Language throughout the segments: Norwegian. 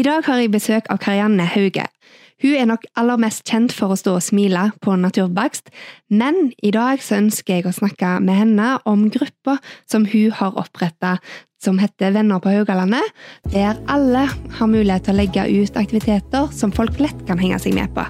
I dag har jeg besøk av Karianne Hauge. Hun er nok aller mest kjent for å stå og smile på Naturbakst, men i dag så ønsker jeg å snakke med henne om gruppa som hun har oppretta som heter Venner på Haugalandet, der alle har mulighet til å legge ut aktiviteter som folk lett kan henge seg med på.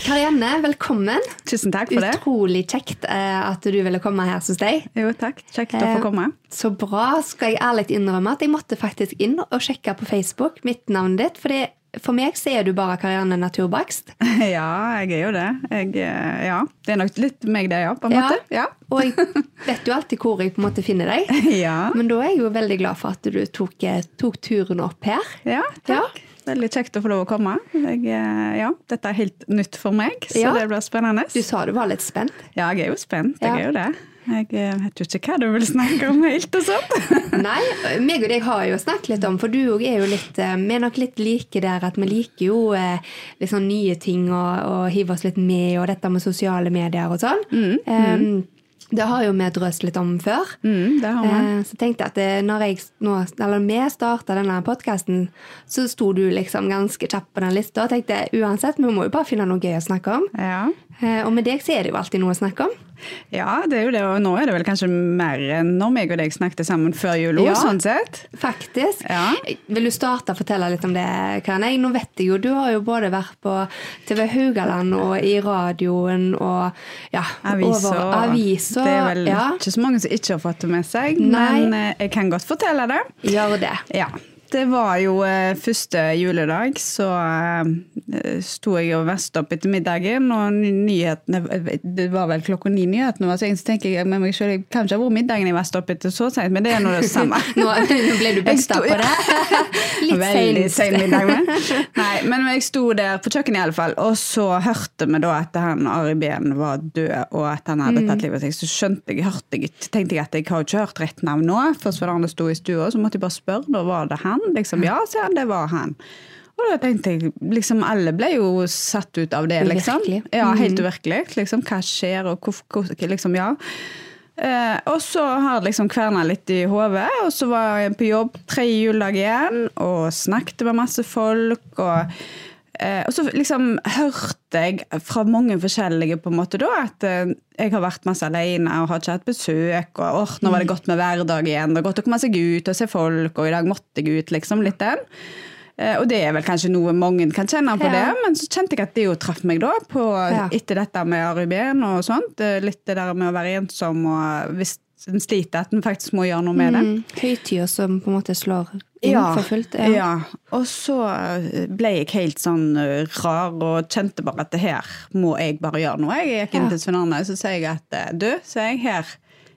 Karianne, velkommen. Tusen takk for det. Utrolig kjekt eh, at du ville komme her hos deg. Jo, takk. Kjekt å få Eh, komme. Så bra. Skal jeg ærlig innrømme at jeg måtte faktisk inn og sjekke på Facebook mitt navn ditt. fordi for meg så er du bare Karianne Naturbakst. Ja, jeg er jo det. Jeg, eh, ja. Det er nok litt meg, det, ja. På en Ja. måte. Ja. Og jeg vet jo alltid hvor jeg på en måte finner deg. Ja. Men da er jeg jo veldig glad for at du tok, tok turen opp her. ja, takk. Veldig kjekt å få lov å komme. Jeg, eh, ja, dette er helt nytt for meg, så Ja. det blir spennende. Du sa du var litt spent. Ja, jeg er jo spent. Ja. Jeg er jo det. Jeg eh, vet jo ikke hva du vil snakke om helt og sånt. Nei, meg og deg har jo snakket litt om, for du òg er jo litt eh, Vi er nok litt like der at vi liker jo litt sånn nye ting og, og hive oss litt med, og dette med sosiale medier og sånn. Eh, det har jo vi drøst litt om før. Mm, det har vi. Eh, Så tenkte jeg at eh, når jeg nå, eller vi starta denne podkasten, så sto du liksom ganske kjapt på den lista. Og tenkte uansett, vi må jo bare finne noe gøy å snakke om. Ja. Eh, Og med deg så er det jo alltid noe å snakke om. Ja, det er jo det. Og nå er det vel kanskje mer enn når meg og deg snakket sammen før jul òg, Ja. sånn sett. Faktisk. Ja. Vil du starte å fortelle litt om det, Karen? Nå vet jeg jo, Du har jo både vært på TV Haugaland og i radioen og ja, Aviser. over aviser. Det er vel ja, ikke så mange som ikke har fått det med seg, Nei. men eh, jeg kan godt fortelle det. Gjør det. Ja. Det var jo eh, første juledag, så eh, sto jeg og vasket opp etter middagen, og nyhetene Det var vel klokka ni nyhetene var, så jeg tenker jeg med meg selv, jeg kan ikke ha vært middagen jeg vasket opp etter så sent, men det er nå det samme. Nå, ble du besta på det. Litt Veldig sein middag. Men. Men jeg sto der på kjøkkenet i alle fall, og så hørte vi da at han Ari Behn var død, og at han hadde tatt livet av seg. Så skjønte jeg, hørte jeg, tenkte jeg at jeg har ikke hørt rett navn nå. Først var det han det sto i stua, så måtte jeg bare spørre, da var det han? Liksom, ja, sier han, det var han. Og da tenkte jeg, liksom alle ble jo satt ut av det, liksom. Virkelig. Ja, helt uvirkelig. Liksom, hva skjer, og hvor, hvor liksom, ja. Eh, og så har liksom kverna litt i hodet, og så var jeg på jobb tre juledag igjen og snakket med masse folk. Og, eh, og så liksom hørte jeg fra mange forskjellige på en måte da at eh, jeg har vært masse alene og har ikke hatt besøk. Og åh, nå var det godt med hverdag igjen. Det er godt å komme seg ut og se folk, og i dag måtte jeg ut, liksom. Litt den. Eh, Og det er vel kanskje noe mange kan kjenne på Ja. det, men så kjente jeg at det jo traff meg da, på, Ja. etter dette med Arubien og sånt. Eh, Litt det der med å være ensom og hvis en sliter, at en faktisk må gjøre noe med det. Mm, Høytider som på en måte slår inn for fullt. Ja. Og så eh, ble jeg helt sånn eh, rar og kjente bare at det her må jeg bare gjøre noe. Jeg gikk inn Ja. til Svein Arne og så sier jeg at eh, du, sier jeg, her,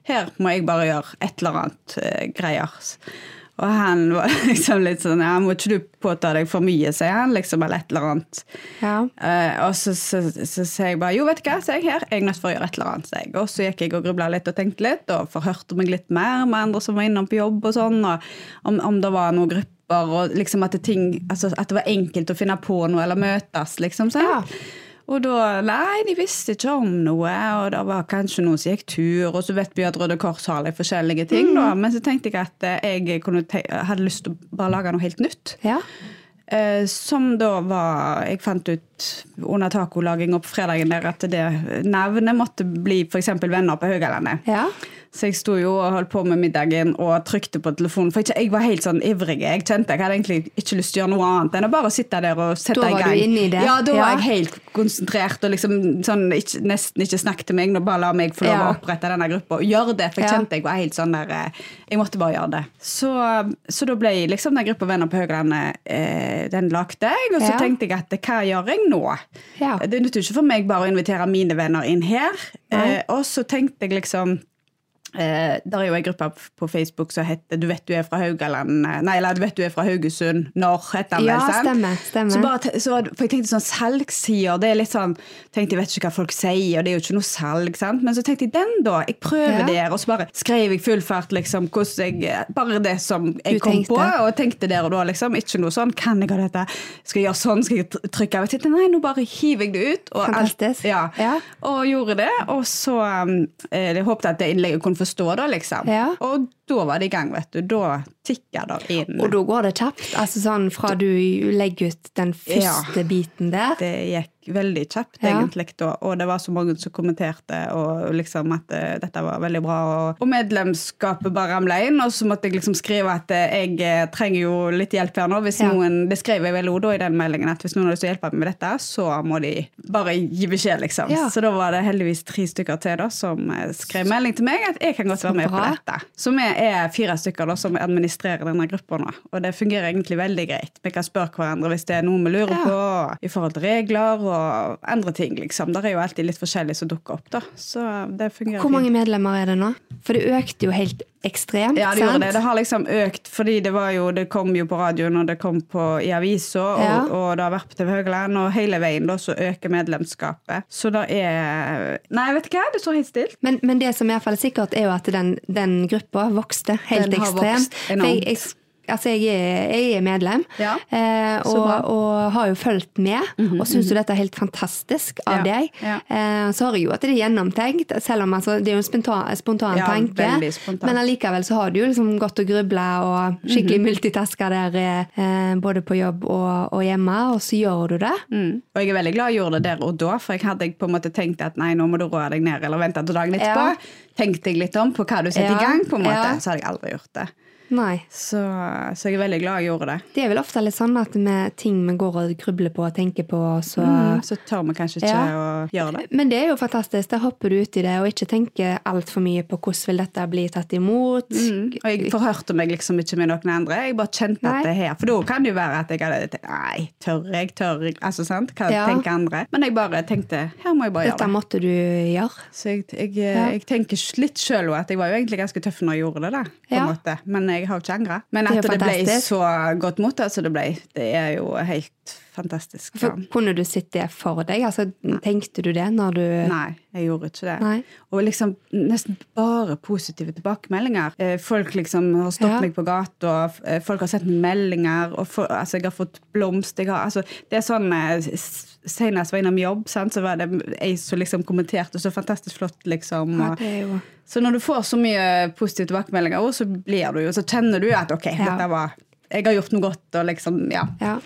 her må jeg bare gjøre et eller annet uh, greier. Og han var liksom litt sånn ja, må ikke du påta deg for mye, sier han, liksom, eller et eller annet. Ja. Uh, og så så- så sier jeg bare jo, vet du hva, sier jeg her, jeg er nødt for å gjøre et eller annet. sier jeg. Og så gikk jeg og grubla litt og tenkte litt, og forhørte meg litt mer med andre som var innom på jobb og sånn, og om, om det var noen grupper, og liksom at det, ting, altså, at det var enkelt å finne på noe eller møtes, liksom. Ja. Og da, nei, de visste ikke om noe, og det var kanskje noen som gikk tur, og så vet vi at Røde Kors har litt forskjellige ting, da. Men så tenkte jeg at eh, jeg hadde lyst til å bare lage noe helt nytt. ja. Eh, som da var Jeg fant ut under tacolaginga på fredagen der at det navnet måtte bli f.eks. Venner på Haugalandet. ja. Så jeg sto jo og holdt på med middagen og trykte på telefonen. For jeg var helt sånn ivrig. Jeg kjente jeg hadde egentlig ikke lyst til å gjøre noe annet enn å bare sitte der og sette Da var du inne i det. Ja, da Ja. var jeg helt konsentrert og liksom sånn, ikke, nesten ikke snakket til meg. Nå bare la meg få lov Ja. å opprette denne gruppa og gjøre det. For jeg kjente jeg var helt sånn der eh, Jeg måtte bare gjøre det. Så, så da ble liksom den gruppa Venner på Høglandet eh, Den lagde jeg. Og så tenkte jeg at hva gjør jeg nå? Ja. Det nytter ikke for meg bare å invitere mine venner inn her. Eh, og så tenkte jeg liksom Eh, der er jo en gruppe på Facebook som heter 'Du vet du er fra Haugaland' Nei, eller 'Du vet du er fra Haugesund'. Når heter den Ja, vel, stemmer, stemmer. Så bare, så, for jeg tenkte sånn salgssider, det er litt sånn tenkte Jeg vet ikke hva folk sier, og det er jo ikke noe salg, sant. Men så tenkte jeg den, da. Jeg prøver Ja. der. Og så bare skrev jeg full fart, liksom, hvordan jeg Bare det som jeg Du kom tenkte. på, og tenkte der og da, liksom. Ikke noe sånn 'Kan jeg ha dette? Skal jeg gjøre sånn? Skal jeg trykke?' Jeg tenkte, Nei, nå bare hiver jeg det ut. Og alt- ja. Ja. Og gjorde det. Og så um, eh, jeg håpet at det innlegget kunne forstå det, liksom. Ja. Og da var det i gang, vet du. Da tikker det inn. Og da går det kjapt? Altså sånn fra du legger ut den første Ja. biten der? Det gikk veldig kjapt, Ja. egentlig, da. Og det var så mange som kommenterte og liksom at eh, dette var veldig bra. Og, medlemskapet bare ramla inn, og så måtte jeg liksom skrive at eh, jeg eh, trenger jo litt hjelp her nå. Hvis Ja. noen, Det skrev jeg vel også i den meldingen, at hvis noen har lyst til å hjelpe meg med dette, så må de bare gi beskjed, liksom. Så da var det heldigvis tre stykker til da som skrev melding til meg at jeg kan godt være med på dette. Så vi er fire stykker da som administrerer denne gruppa nå, og det fungerer egentlig veldig greit. Vi kan spørre hverandre hvis det er noe vi lurer Ja. på i forhold til regler og andre ting, liksom. Det er jo alltid litt forskjellig som dukker opp, da. Så det fungerer Hvor mange medlemmer er det nå? For det økte jo helt ekstremt. Ja, det gjorde sant? det. Det har liksom økt, fordi det var jo Det kom jo på radioen, og det kom på, i avisa, og, Ja. og det har vært på TV Høgland, og hele veien da så øker medlemskapet. Så det er Nei, vet du hva? Det står helt stilt. Men, men det som i hvert fall er sikkert, er jo at den, den gruppa vokste helt Den har ekstremt. vokst enormt. Altså jeg, er, jeg er medlem, Ja, eh, og. Mhm, og har jo fulgt med, og syns jo dette er helt fantastisk av Ja, deg. ja. Eh, så har jeg jo at det er gjennomtenkt, selv om altså, det er jo en spontan, spontan tanke. Men allikevel så har du jo liksom gått og grubla og skikkelig Mhm. multitaska der, eh, både på jobb og, og hjemme, og så gjør du det. Mm. Og jeg er veldig glad jeg gjorde det der og da, for jeg hadde på en måte tenkt at nei, nå må du roe deg ned, eller vente til dagen etterpå. Tenkte jeg litt om på hva du setter i gang, på en måte. Så hadde jeg aldri gjort det. Så, så jeg er veldig glad jeg gjorde det. Det er vel ofte litt sånn at med ting vi går og grubler på og tenker på, så Mm, så tør vi kanskje ikke Ja. å gjøre det. Men det er jo fantastisk. Da hopper du uti det og ikke tenker altfor mye på hvordan vil dette bli tatt imot. Mm. Og jeg forhørte meg liksom ikke med noen andre. Jeg bare kjente Nei. at det her For da kan det jo være at jeg hadde tenkt Nei, tør jeg? Tør jeg? Altså, sant? Hva Ja. tenker andre? Men jeg bare tenkte her må jeg bare Dette gjøre det. måtte du gjøre. Så jeg, jeg, Ja. jeg tenker litt sjøl at jeg var jo egentlig ganske tøff når jeg gjorde det. da på en Ja. måte. Men jeg har ikke angra. Men at det, det ble så godt mottatt som det ble, det er jo helt fantastisk. For, kunne du sett det for deg? Altså, tenkte du det når du Nei, jeg gjorde ikke det. Nei. Og liksom nesten bare positive tilbakemeldinger. Eh, Folk liksom har stått Ja. meg på gata, eh, folk har sendt meldinger, og for, altså, jeg har fått blomst. Jeg har, altså, det er sånn eh, Senest var jeg innom jobb, sant? så var det ei som liksom kommenterte så fantastisk flott, liksom. Ja, Og, jo så når du får så mye positive tilbakemeldinger, også, så blir du jo, så kjenner du at ok, Ja. dette var Jeg har gjort noe godt, og liksom, ja. Ja.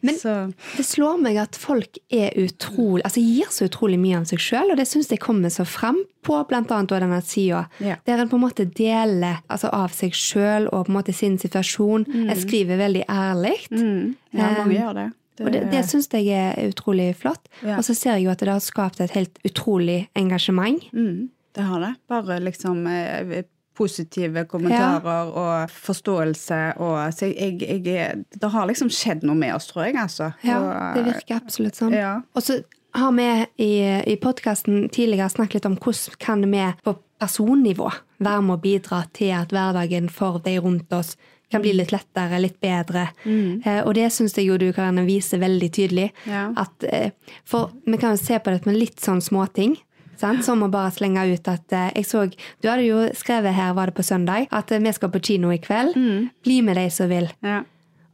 Men så, det slår meg at folk er utrolig, altså gir så utrolig mye av seg sjøl, og det syns jeg kommer så frem på bl.a. denne sida, Ja. der en på en måte deler altså, av seg sjøl og på en måte sin situasjon. Jeg skriver veldig ærlig. mm, ja, mange um, gjør det. Og det, det syns jeg er utrolig flott. Ja. Og så ser jeg jo at det har skapt et helt utrolig engasjement. Mm, det har det. Bare liksom eh, positive kommentarer og forståelse og så jeg, jeg, jeg, Det har liksom skjedd noe med oss, tror jeg, altså. Ja, Og, det virker absolutt sånn. Ja. Og så har vi i, i podkasten tidligere snakket litt om hvordan kan vi på personnivå Hver må bidra til at hverdagen for de rundt oss kan bli litt lettere, litt bedre. Eh, og det syns jeg jo du kan vise veldig tydelig. Ja. At, eh, for vi kan jo se på det med litt sånn småting. Sant? Som å bare slenge ut at eh, jeg så, Du hadde jo skrevet her, var det på søndag, at eh, vi skal på kino i kveld. Bli med de som vil. Ja.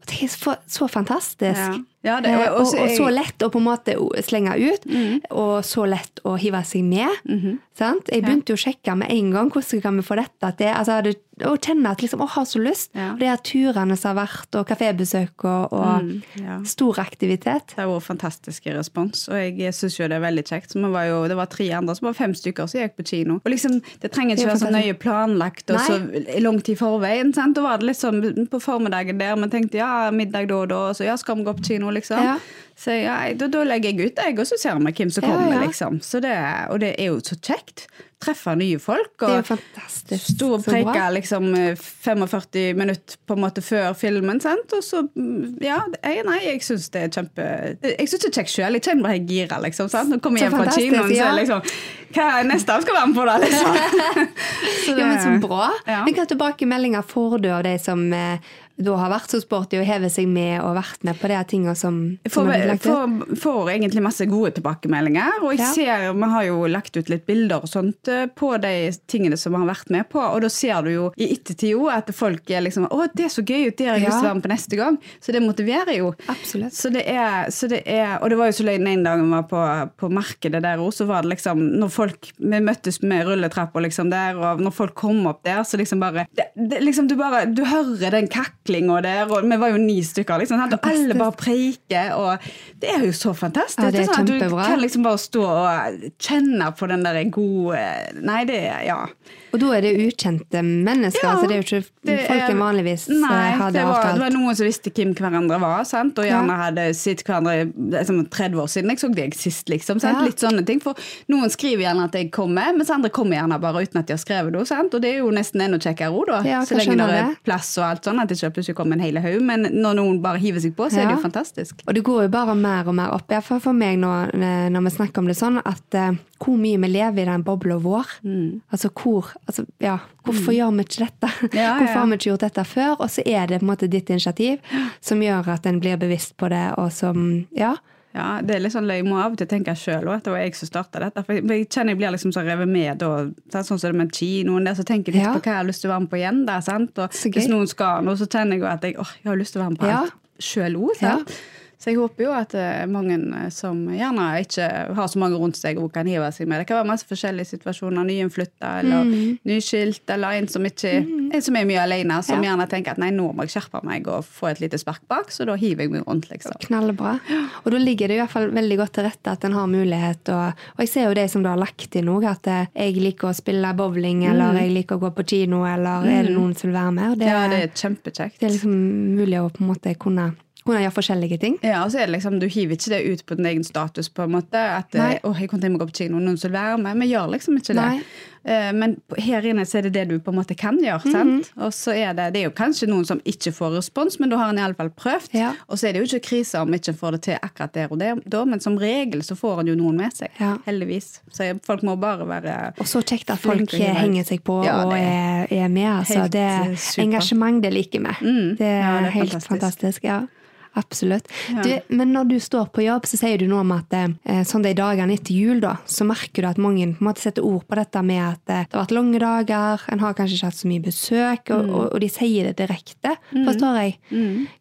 Og Det er så, så fantastisk. Ja. Ja, det- Eh, og- og, så lett å på en måte slenge ut, Mm. og så lett å hive seg med. Mhm. Sant? Jeg begynte jo å sjekke med en gang hvordan kan vi få dette til. Altså, jeg hadde, å kjenne at liksom, å, har så lyst. Ja. Og de her turene som har vært, og kafébesøk og, og Mm, ja. stor aktivitet. Det har vært fantastisk respons, og jeg syns jo det er veldig kjekt. Var jo, det var tre andre, så var fem stykker som gikk på kino. Og liksom, Det trenger ikke det være så nøye planlagt og så lang tid i forveien. sant? Da var det liksom på formiddagen der vi tenkte ja, middag da og da, så ja, skal vi gå på kino, liksom. Ja. Så ja, da, da legger jeg ut, jeg, og så ser vi hvem som kommer, ja. liksom. Så det, og det er jo så kjekt. Treffe nye folk. Det er og jo fantastisk. Stå og preike liksom eh, 45 minutter på en måte før filmen, sant? og så mm, Ja, jeg, nei, jeg syns det er kjempe Jeg syns det er kjekt sjøl. Jeg kjenner bare jeg girer, liksom. Sant? Nå kommer jeg hjem fra kinoen, kinoen, så er liksom Hva er neste jeg skal være med på, da? Liksom. Så Ja, men så bra. Ja. Hvilke tilbakemeldinger får du av de som eh, da har vært så sporty og hevet seg med og vært med på de tingene som, som får lagt ut? får, får egentlig masse gode tilbakemeldinger. Og jeg Ja. ser, vi har jo lagt ut litt bilder og sånt eh, på de tingene som vi har vært med på. Og da ser du jo i ettertid jo at folk er liksom Å, det er så gøy ut, det har jeg lyst til å være med på neste gang. Så det motiverer jo. Absolutt. Så det er, så det er Og det var jo så løgn en dag vi var på, på markedet der òg, så var det liksom Når folk Vi møttes med rulletrappa liksom der, og når folk kom opp der, så liksom bare det, det, liksom Du bare Du hører den kaklinga der, og vi var jo ni stykker, liksom, sant? og alle bare preiker, og det er jo så fantastisk. Ja, det er sånn at. Du kan liksom bare stå og kjenne på den der gode Nei, det er Ja. Og da er det ukjente mennesker, Ja, så det er jo ikke det folk en vanligvis eh, Nei, hadde det var, det var noen som visste hvem hverandre var, sant? og gjerne Ja. hadde sett hverandre liksom, 30 år siden jeg så deg sist. liksom, sant? Ja. Litt sånne ting. For noen skriver gjerne at jeg kommer, mens andre kommer gjerne bare uten at de har skrevet noe. sant? Og det er jo nesten enda kjekkere òg, da. Ja, så lenge det er plass og alt sånn, at det ikke plutselig kommer en hel haug. Men når noen bare hiver seg på, så er det jo fantastisk. Og det går jo bare mer og mer opp. I hvert for meg nå, eh, når vi snakker om det sånn, at uh, hvor mye vi lever i den bobla vår. Mm. Altså hvor altså, ja, Hvorfor gjør vi ikke dette? Ja, hvorfor har vi ikke gjort dette før? Og så er det på en måte ditt initiativ som gjør at en blir bevisst på det, og som Ja. Ja, det er litt sånn, Jeg må av og til tenke sjøl at det var jeg som starta dette. For jeg, kjenner jeg blir liksom så revet med da, sånn som det med kinoen der, så tenker jeg litt Ja. på hva jeg har lyst til å være med på igjen. der, sant? Og Hvis noen skal noe, så kjenner jeg at jeg, åh, jeg har lyst til å være med på Ja. alt sjøl òg. Så jeg håper jo at eh, mange eh, som gjerne ikke har så mange rundt seg og kan hive seg med. Det kan være masse forskjellige situasjoner. Nyinnflytta eller Mm. nyskilt, eller en som, ikke, en som er mye alene, som Ja. gjerne tenker at nei, nå må jeg skjerpe meg og få et lite spark bak, så da hiver jeg meg rundt, liksom. Knallbra. Og da ligger det i hvert fall veldig godt til rette at en har mulighet. Og, og jeg ser jo det som du har lagt inn òg, at eh, jeg liker å spille bowling, eller jeg liker å gå på kino, eller er det noen som vil være med? Det, Ja, det er kjempekjekt. det er liksom mulig å på en måte kunne, kunne gjør forskjellige ting. Ja, og så er det liksom, Du hiver ikke det ut på din egen status. på en måte, at Nei. eh, åh, jeg kunne til å gå på kino, noen som vil være med. Vi gjør liksom ikke det. Eh, Men her inne så er det det du på en måte kan gjøre. Mhm. sant? Og så er det, det er jo kanskje noen som ikke får respons, men da har en iallfall prøvd. Ja. Og så er det jo ikke krise om ikke en får det til akkurat der og der, da, men som regel så får en jo noen med seg. Ja. Heldigvis. Så folk må bare være Og så kjekt at folk henger seg på Ja, og er, er med. Altså, det er engasjement det liker vi. Mm. Det er, er helt fantastisk. fantastisk. ja. Absolutt. Ja. Du, men når du står på jobb, så sier du noe om at eh, sånn de dagene etter jul, da, så merker du at mange på en måte setter ord på dette med at eh, det har vært lange dager, en har kanskje ikke hatt så mye besøk, og, Mm. og, og de sier det direkte, forstår jeg.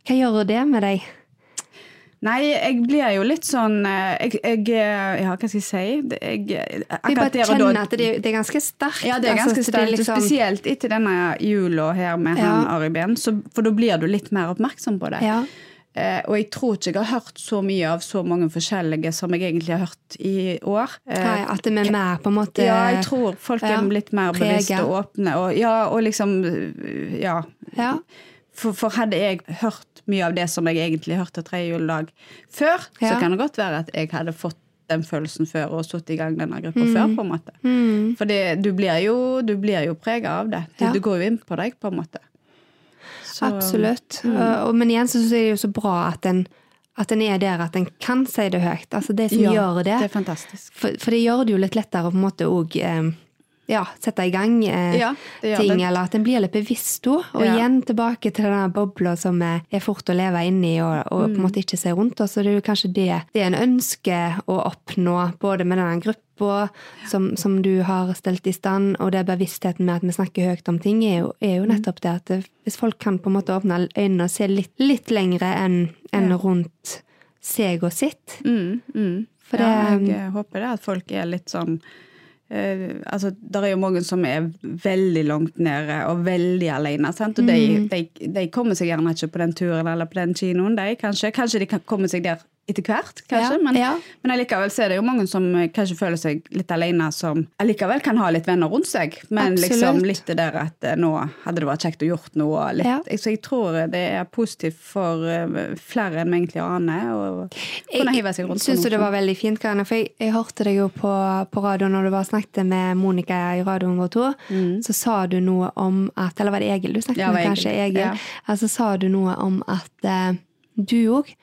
Hva gjør det med deg? Nei, jeg blir jo litt sånn eh, Jeg, jeg eh, Ja, hva skal jeg si? Jeg, Jeg, Vi bare kjenner da at det, det er ganske sterkt. Ja, det er altså, ganske altså, sterkt. liksom- Spesielt etter denne jula her med han Ari Behn, for da blir du litt mer oppmerksom på det. Ja. Eh, og jeg tror ikke jeg har hørt så mye av så mange forskjellige som jeg egentlig har hørt i år. Eh, Nei, at det er mer på en måte ja, jeg tror folk er litt mer bevisste og åpne. Og, ja, og liksom øh, Ja. Ja. For, for hadde jeg hørt mye av det som jeg egentlig hørte tredje juledag før, Ja. så kan det godt være at jeg hadde fått den følelsen før og satt i gang denne gruppa før. på en måte. Mm. For du blir jo, du blir jo prega av det. Du, Ja. du går jo inn på deg, på en måte. Så- Absolutt. Mm. Og, men igjen så syns jeg det er jo så bra at en, at en er der at en kan si det høyt. Altså det som Ja, gjør det. Det er fantastisk. For, for det gjør det jo litt lettere å på en måte òg eh, ja, sette i gang eh, Ja, ting, det. eller at en blir litt bevisst òg. Og Ja. igjen tilbake til denne bobla som er, er fort å leve inni og, og Mm. på en måte ikke se rundt oss. Så det er jo kanskje det, det en ønsker å oppnå, både med denne gruppa som, som du har stelt i stand, og det bevisstheten med at vi snakker høyt om ting, er jo, er Mm. jo nettopp det at det, hvis folk kan på en måte åpne øynene og se litt, litt lengre enn en Ja. rundt seg og sitt. Mm, mm. For ja, det- jeg eh, håper det at folk er litt sånn eh, altså, Der er jo mange som er veldig langt nede og veldig alene. Sant? Og Mm. de, de, de kommer seg gjerne ikke på den turen eller på den kinoen. De, kanskje. kanskje de kan komme seg der etter hvert, kanskje. Ja, men, ja. men allikevel så er det jo mange som eh, kanskje føler seg litt alene, som allikevel kan ha litt venner rundt seg. Men Absolutt. liksom litt det der at eh, nå hadde det vært kjekt å gjort noe. Litt. Ja. Så jeg tror det er positivt for eh, flere enn vi egentlig aner. Og kunne hive seg rundt. syns det var veldig fint, Karina? For jeg, jeg hørte deg jo på, på radioen når du bare snakket med Monica i radioen vår to. Så sa du noe om at Eller var det Egil du snakket Mm. Med? var kanskje Egil, Egil? ja. Altså sa du noe om at eh, du òg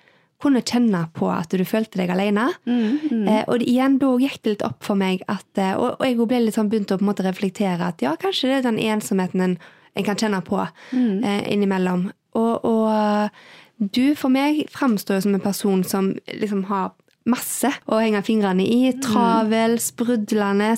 kunne kjenne på at du følte deg alene. Mm, Eh, og igjen, da gikk det litt opp for meg at eh, Og, og jeg ble litt sånn begynt å på en måte reflektere at ja, kanskje det er den ensomheten en, en kan kjenne på Mm. eh, innimellom. Og, og Du for meg framstår jo som en person som liksom har masse å henge fingrene i. Travel, sprudlende.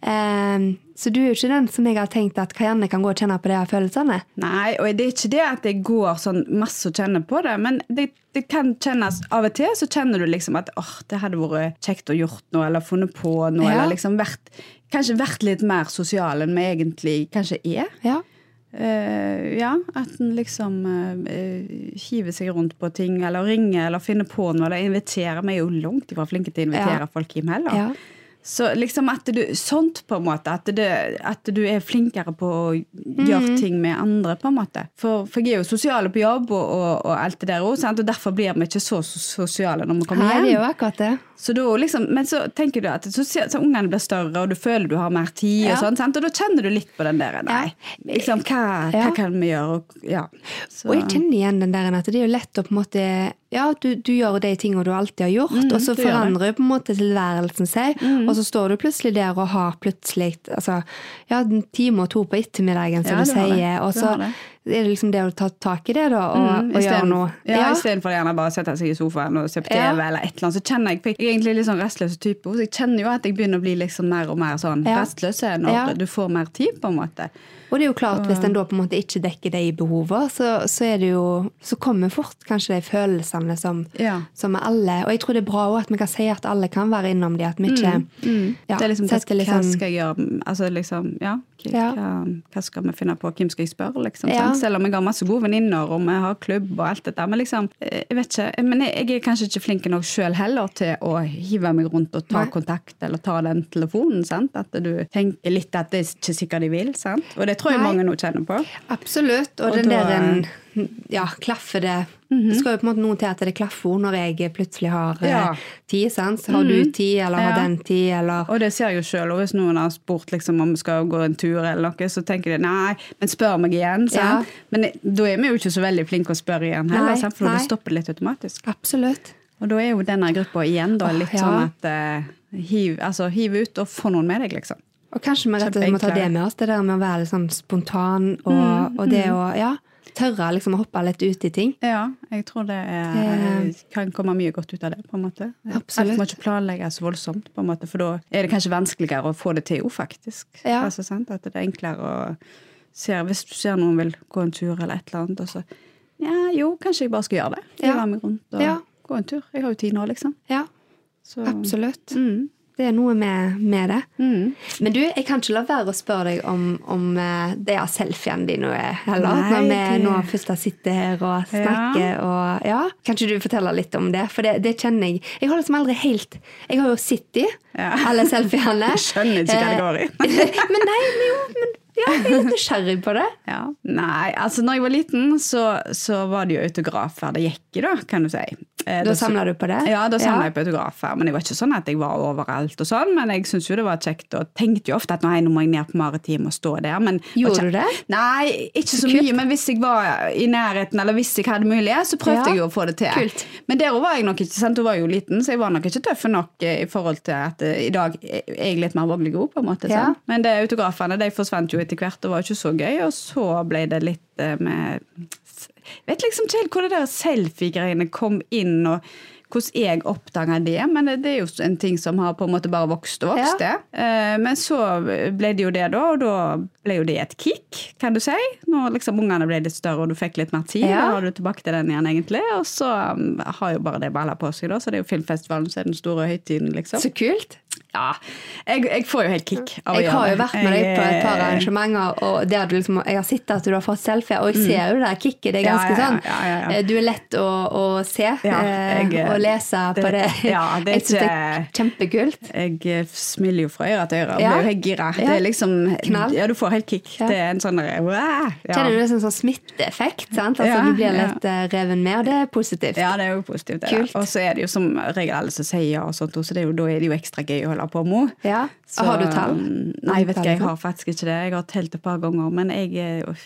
Eh, så du er jo ikke den som jeg har tenkt at Kajanne kan gå og kjenne på de følelsene. Nei, og det er ikke det at jeg går sånn masse og kjenner på det, men det, det kan kjennes av og til så kjenner du liksom at åh, det hadde vært kjekt å gjort noe, eller funnet på noe, Ja. eller liksom vært, kanskje vært litt mer sosial enn vi egentlig kanskje er. Ja. Eh, ja, at en liksom uh, hiver seg rundt på ting, eller ringer, eller finner på noe, eller inviterer. Vi er jo langt ifra flinke til å invitere Ja. folk hjem heller. Ja. Så liksom at du, sånt på en måte, at, det, at du er flinkere på å gjøre ting med andre, på en måte. For, for jeg er jo sosiale på jobb og, og, og alt det der òg, og derfor blir vi ikke så sosiale når vi kommer Nei, hjem. det er jo akkurat det. Så da liksom, men så tenker du at så, ser- så ungene blir større, og du føler du har mer tid, Ja. og sånn, sant? og da kjenner du litt på den der Nei, liksom, hva, Ja. hva kan vi gjøre? Og, ja. Så, Og jeg kjenner igjen den der at det er jo lett å på en måte Ja, du, du gjør de tingene du alltid har gjort, Mm, og så du forandrer jo på en måte tilværelsen seg, og så står du plutselig der og har plutselig altså, ja, en time og to på ettermiddagen, som Ja, du du sier, og så. Er det liksom det å ta tak i det, da, og, Mm, og gjøre noe. Ja, Istedenfor gjerne bare sette seg i sofaen og se på TV, Ja. eller et eller annet, så kjenner jeg Jeg er egentlig litt sånn restløs type, så jeg kjenner jo at jeg begynner å bli liksom mer og mer sånn Ja. restløs når Ja. du får mer tid, på en måte. Og det er jo klart, hvis en da på en måte ikke dekker det i behovet, så, så er det jo Så kommer fort kanskje de følelsene som, Ja. som er alle. Og jeg tror det er bra også at vi kan si at alle kan være innom de, at vi ikke ja, det er liksom, setter litt hva skal jeg gjøre? Altså liksom, ja, Ja. Hva, hva skal vi finne på? Hvem skal jeg spørre? Liksom, Ja. Sant? Selv om jeg har masse gode venninner og vi har klubb og alt dette. Men liksom, eh, jeg vet ikke, men jeg, jeg er kanskje ikke flink nok sjøl heller til å hive meg rundt og ta Nei. kontakt eller ta den telefonen. Sant? At du tenker litt at det er ikke sikkert de vil. Sant? Og det tror jeg Nei. mange nå kjenner på. Absolutt. Og, Og den da- der en, Ja, klaffer det Det skal jo på en måte noe til at det klaffer når jeg plutselig har eh, Ja. tid. sant? Har du tid, eller har den tid, eller Og det ser jeg jo sjøl. Hvis noen har spurt liksom, om vi skal gå en tur, eller noe, så tenker de nei, men spør meg igjen. Ja. Men da er vi jo ikke så veldig flinke å spørre igjen heller, Nei, for nei. det stopper litt automatisk. Absolutt. Og da er jo denne gruppa igjen da, litt ja. sånn at uh, hiv, altså, hiv ut og få noen med deg, liksom. Og kanskje vi må ta det med oss, det der med å være litt sånn spontan, og, og det å ja, tørre liksom å hoppe litt ut i ting. Ja, jeg tror det er, kan komme mye godt ut av det, på en måte. Absolutt. Alt må ikke planlegges så voldsomt, på en måte, for da er det kanskje vanskeligere å få det til, faktisk. Ja. Altså, sant? At det er enklere å se, Hvis du ser noen vil gå en tur eller et eller annet, og så Ja, jo, kanskje jeg bare skal gjøre det. Ja. Meg rundt og Ja. gå en tur. Jeg har jo tid nå, liksom. Ja, Så, absolutt. Mm. Det er noe med, med det. Mm. Men du, jeg kan ikke la være å spørre deg om, om det er her selfiene dine heller. Nei, når vi nå først sitter her og snakker. Og, ja. Kan ikke du fortelle litt om det? For det, det kjenner jeg. Jeg har liksom aldri helt Jeg har jo sett i Ja. alle selfiene. Jeg skjønner ikke hva det går i. Eh, men nei, men jo, men ja, jeg er litt nysgjerrig på det. Ja. Nei, altså når jeg var liten, så, så var det jo autografer det gikk i, da, kan du si. Eh, Da samla du på det? Ja, da samla Ja. jeg på autografer. Men jeg var ikke sånn at jeg var overalt og sånn. Men jeg syntes jo det var kjekt, og tenkte jo ofte at nei, nå må jeg ned på Maritim og stå der. Men, Gjorde du det? Nei, ikke så, Så mye. Men hvis jeg var i nærheten, eller hvis jeg hadde mulighet, så prøvde Ja. jeg jo å få det til. Kult. Men der var jeg nok ikke, sant, Hun var jo liten, så jeg var nok ikke tøff nok eh, i forhold til at eh, i dag er jeg litt mer vognlig god, på en måte. Ja. Men det, autografene de forsvant jo etter hvert, og var jo ikke så gøy. Og så ble det litt med Vet liksom ikke helt hvor det der selfie-greiene kom inn, og hvordan jeg oppdaga det. Men det, det er jo en ting som har på en måte bare vokst og vokst. det. Eh, Men så ble det jo det, da, og da ble jo det et kick, kan du si. Når liksom ungene ble litt større og du fikk litt mer tid, Ja. da var du tilbake til den igjen, egentlig. Og så um, har jo bare det balla på seg, da. Så det er jo filmfestivalen som er den store høytiden, liksom. Så kult. Ja, jeg, jeg får jo helt kick av å Jeg har jo vært med deg på et par arrangementer, og der du liksom, jeg har sett at du har fått selfie, og jeg ser jo det der kicket. Det er Mm. Ja, ganske ja, ja, sånn ja, ja, ja. eh, Du er lett å, å se Ja, eh, jeg- og lese på det. ja, det er jeg synes det er kjempekult. Jeg eh, smiler jo fra øre til øre og blir jo helt gira. Det er liksom Knall. Ja, du får helt kick. Det er en sånn wow. Kjenner du det som sånn smitteeffekt? sant? Altså, du blir litt eh, reven med, og det er positivt. Ja, det er jo positivt. det. Og så er det jo som regel alle som sier ja og sånt, så det er jo, da er det jo ekstra gøy å medlemstallet på Mo. Ja. Så, har du tall? Nei, vet ikke, jeg har faktisk ikke det. Jeg har telt et par ganger, men jeg,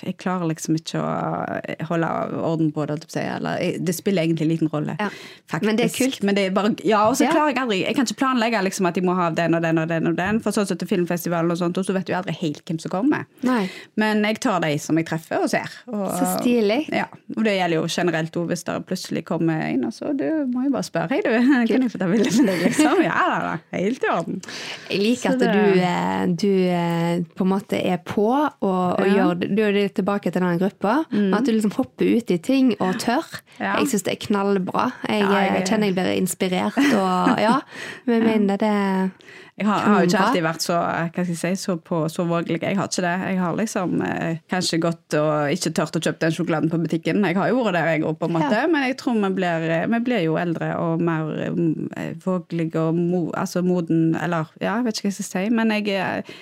jeg klarer liksom ikke å holde orden på det. Eller, det spiller egentlig liten rolle, Ja. faktisk. Men det er kult. Men det er bare, ja, og så Ja. klarer jeg aldri Jeg kan ikke planlegge liksom, at jeg må ha den og den og den, og den for sånn som til filmfestivalen og sånt, og så vet du aldri helt hvem som kommer. Nei. Men jeg tar de som jeg treffer og ser. Og, Så stilig. Ja, og det gjelder jo generelt òg, hvis det plutselig kommer en, og så du må jeg bare spørre. Hei, du, kan jeg få ta bilde med deg, liksom? Ja da. Helt i orden. Jeg liker at du, eh, du eh, på en måte er på og, og Ja. Mm. gjør. Du er tilbake til den gruppa. men At du liksom hopper ut i ting og tør. Ja. Jeg syns det er knallbra. Jeg, Ja, jeg eh, er- kjenner jeg blir inspirert. Og ja, men jeg mener det Jeg har, har jo ikke alltid vært så, hva skal jeg si, så, på, så vågelig. Jeg har ikke det. Jeg har liksom eh, kanskje gått og ikke tørt å kjøpe den sjokoladen på butikken. Jeg har jo vært der, jeg òg, på en måte. Ja. Men jeg tror vi blir, vi blir jo eldre og mer eh, vågelige og mo, altså moden Eller ja, jeg vet ikke hva jeg skal si. Men jeg er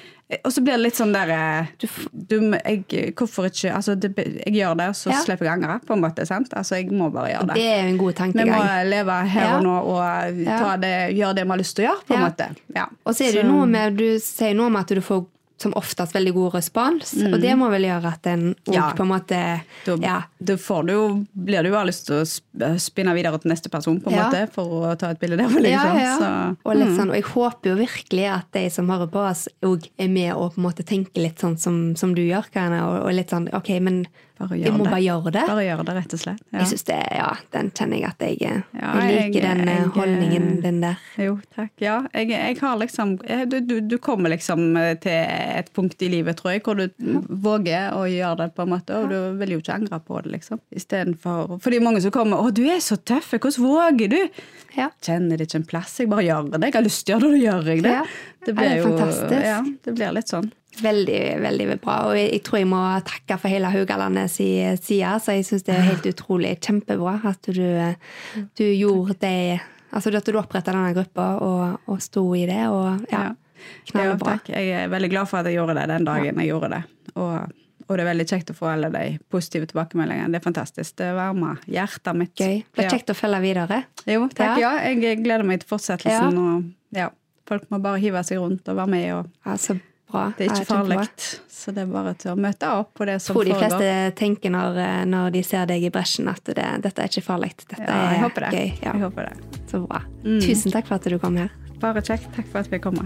og så blir det litt sånn der eh, Du du, jeg, Hvorfor ikke altså det, Jeg gjør det, så Ja. slipper jeg angre, på en måte. sant? Altså, Jeg må bare gjøre det. Det er en god tankegang. Vi må leve her Ja. og nå og ta det, gjøre det vi har lyst til å gjøre, på en måte. Ja. Og så er det så. noe med Du sier noe om at du får som oftest veldig god respons, og det må vel gjøre at en òg Mm. På en måte Ja. Får du jo, blir du jo bare lyst til å spinne videre til neste person, på en Ja. måte, for å ta et bilde der. Liksom. Ja. Så, Og, litt mm. sånn, og jeg håper jo virkelig at de som hører på oss, òg er med og på en måte tenker litt sånn som, som du gjør, Karine. Og, og litt sånn OK, men vi må det. bare gjøre det. Bare gjøre det, rett og slett. Ja. Jeg synes det, ja, Den kjenner jeg at jeg, eh, jeg liker jeg- den eh, jeg- holdningen din der. Jo, takk. Ja, jeg har liksom du, du, du kommer liksom til et punkt i livet, tror jeg, hvor du våger å gjøre det, på en måte, og du vil jo ikke angre på det, liksom. Istedenfor For det er mange som kommer 'Å, du er så tøff, hvordan våger du?' Ja. Kjenner det ikke en plass, jeg bare gjør det. Jeg har lyst til å gjøre det, da gjør jeg det. Ja. Det Ja, det blir jo fantastisk. Ja, det blir litt sånn. Veldig, veldig bra. Og jeg, tror jeg må takke for hele Haugalandet si side. Så jeg syns det er helt utrolig kjempebra at du, eh, du gjorde det Altså at du oppretta denne gruppa og, og sto i det. Og ja, Ja, knallbra. takk. Jeg er veldig glad for at jeg gjorde det den dagen jeg gjorde det. Og, og det er veldig kjekt å få alle de positive tilbakemeldingene. Det er fantastisk. Det varmer hjertet mitt. Gøy. Det er kjekt å følge videre. Jo, takk. Ja. Ja. jeg gleder meg til fortsettelsen. Og ja, folk må bare hive seg rundt og være med. Og Ja, så bra. det er ikke farlig. Så det er bare til å møte opp på det som tror de foregår. fleste tenker når, eh, når de ser deg i bresjen, at det, dette er ikke farlig. Dette Ja, jeg er håper det. gøy. Ja, Jeg håper det. så bra. Mm. Tusen takk for at du kom her. Bare kjekt. Takk for at vi kom.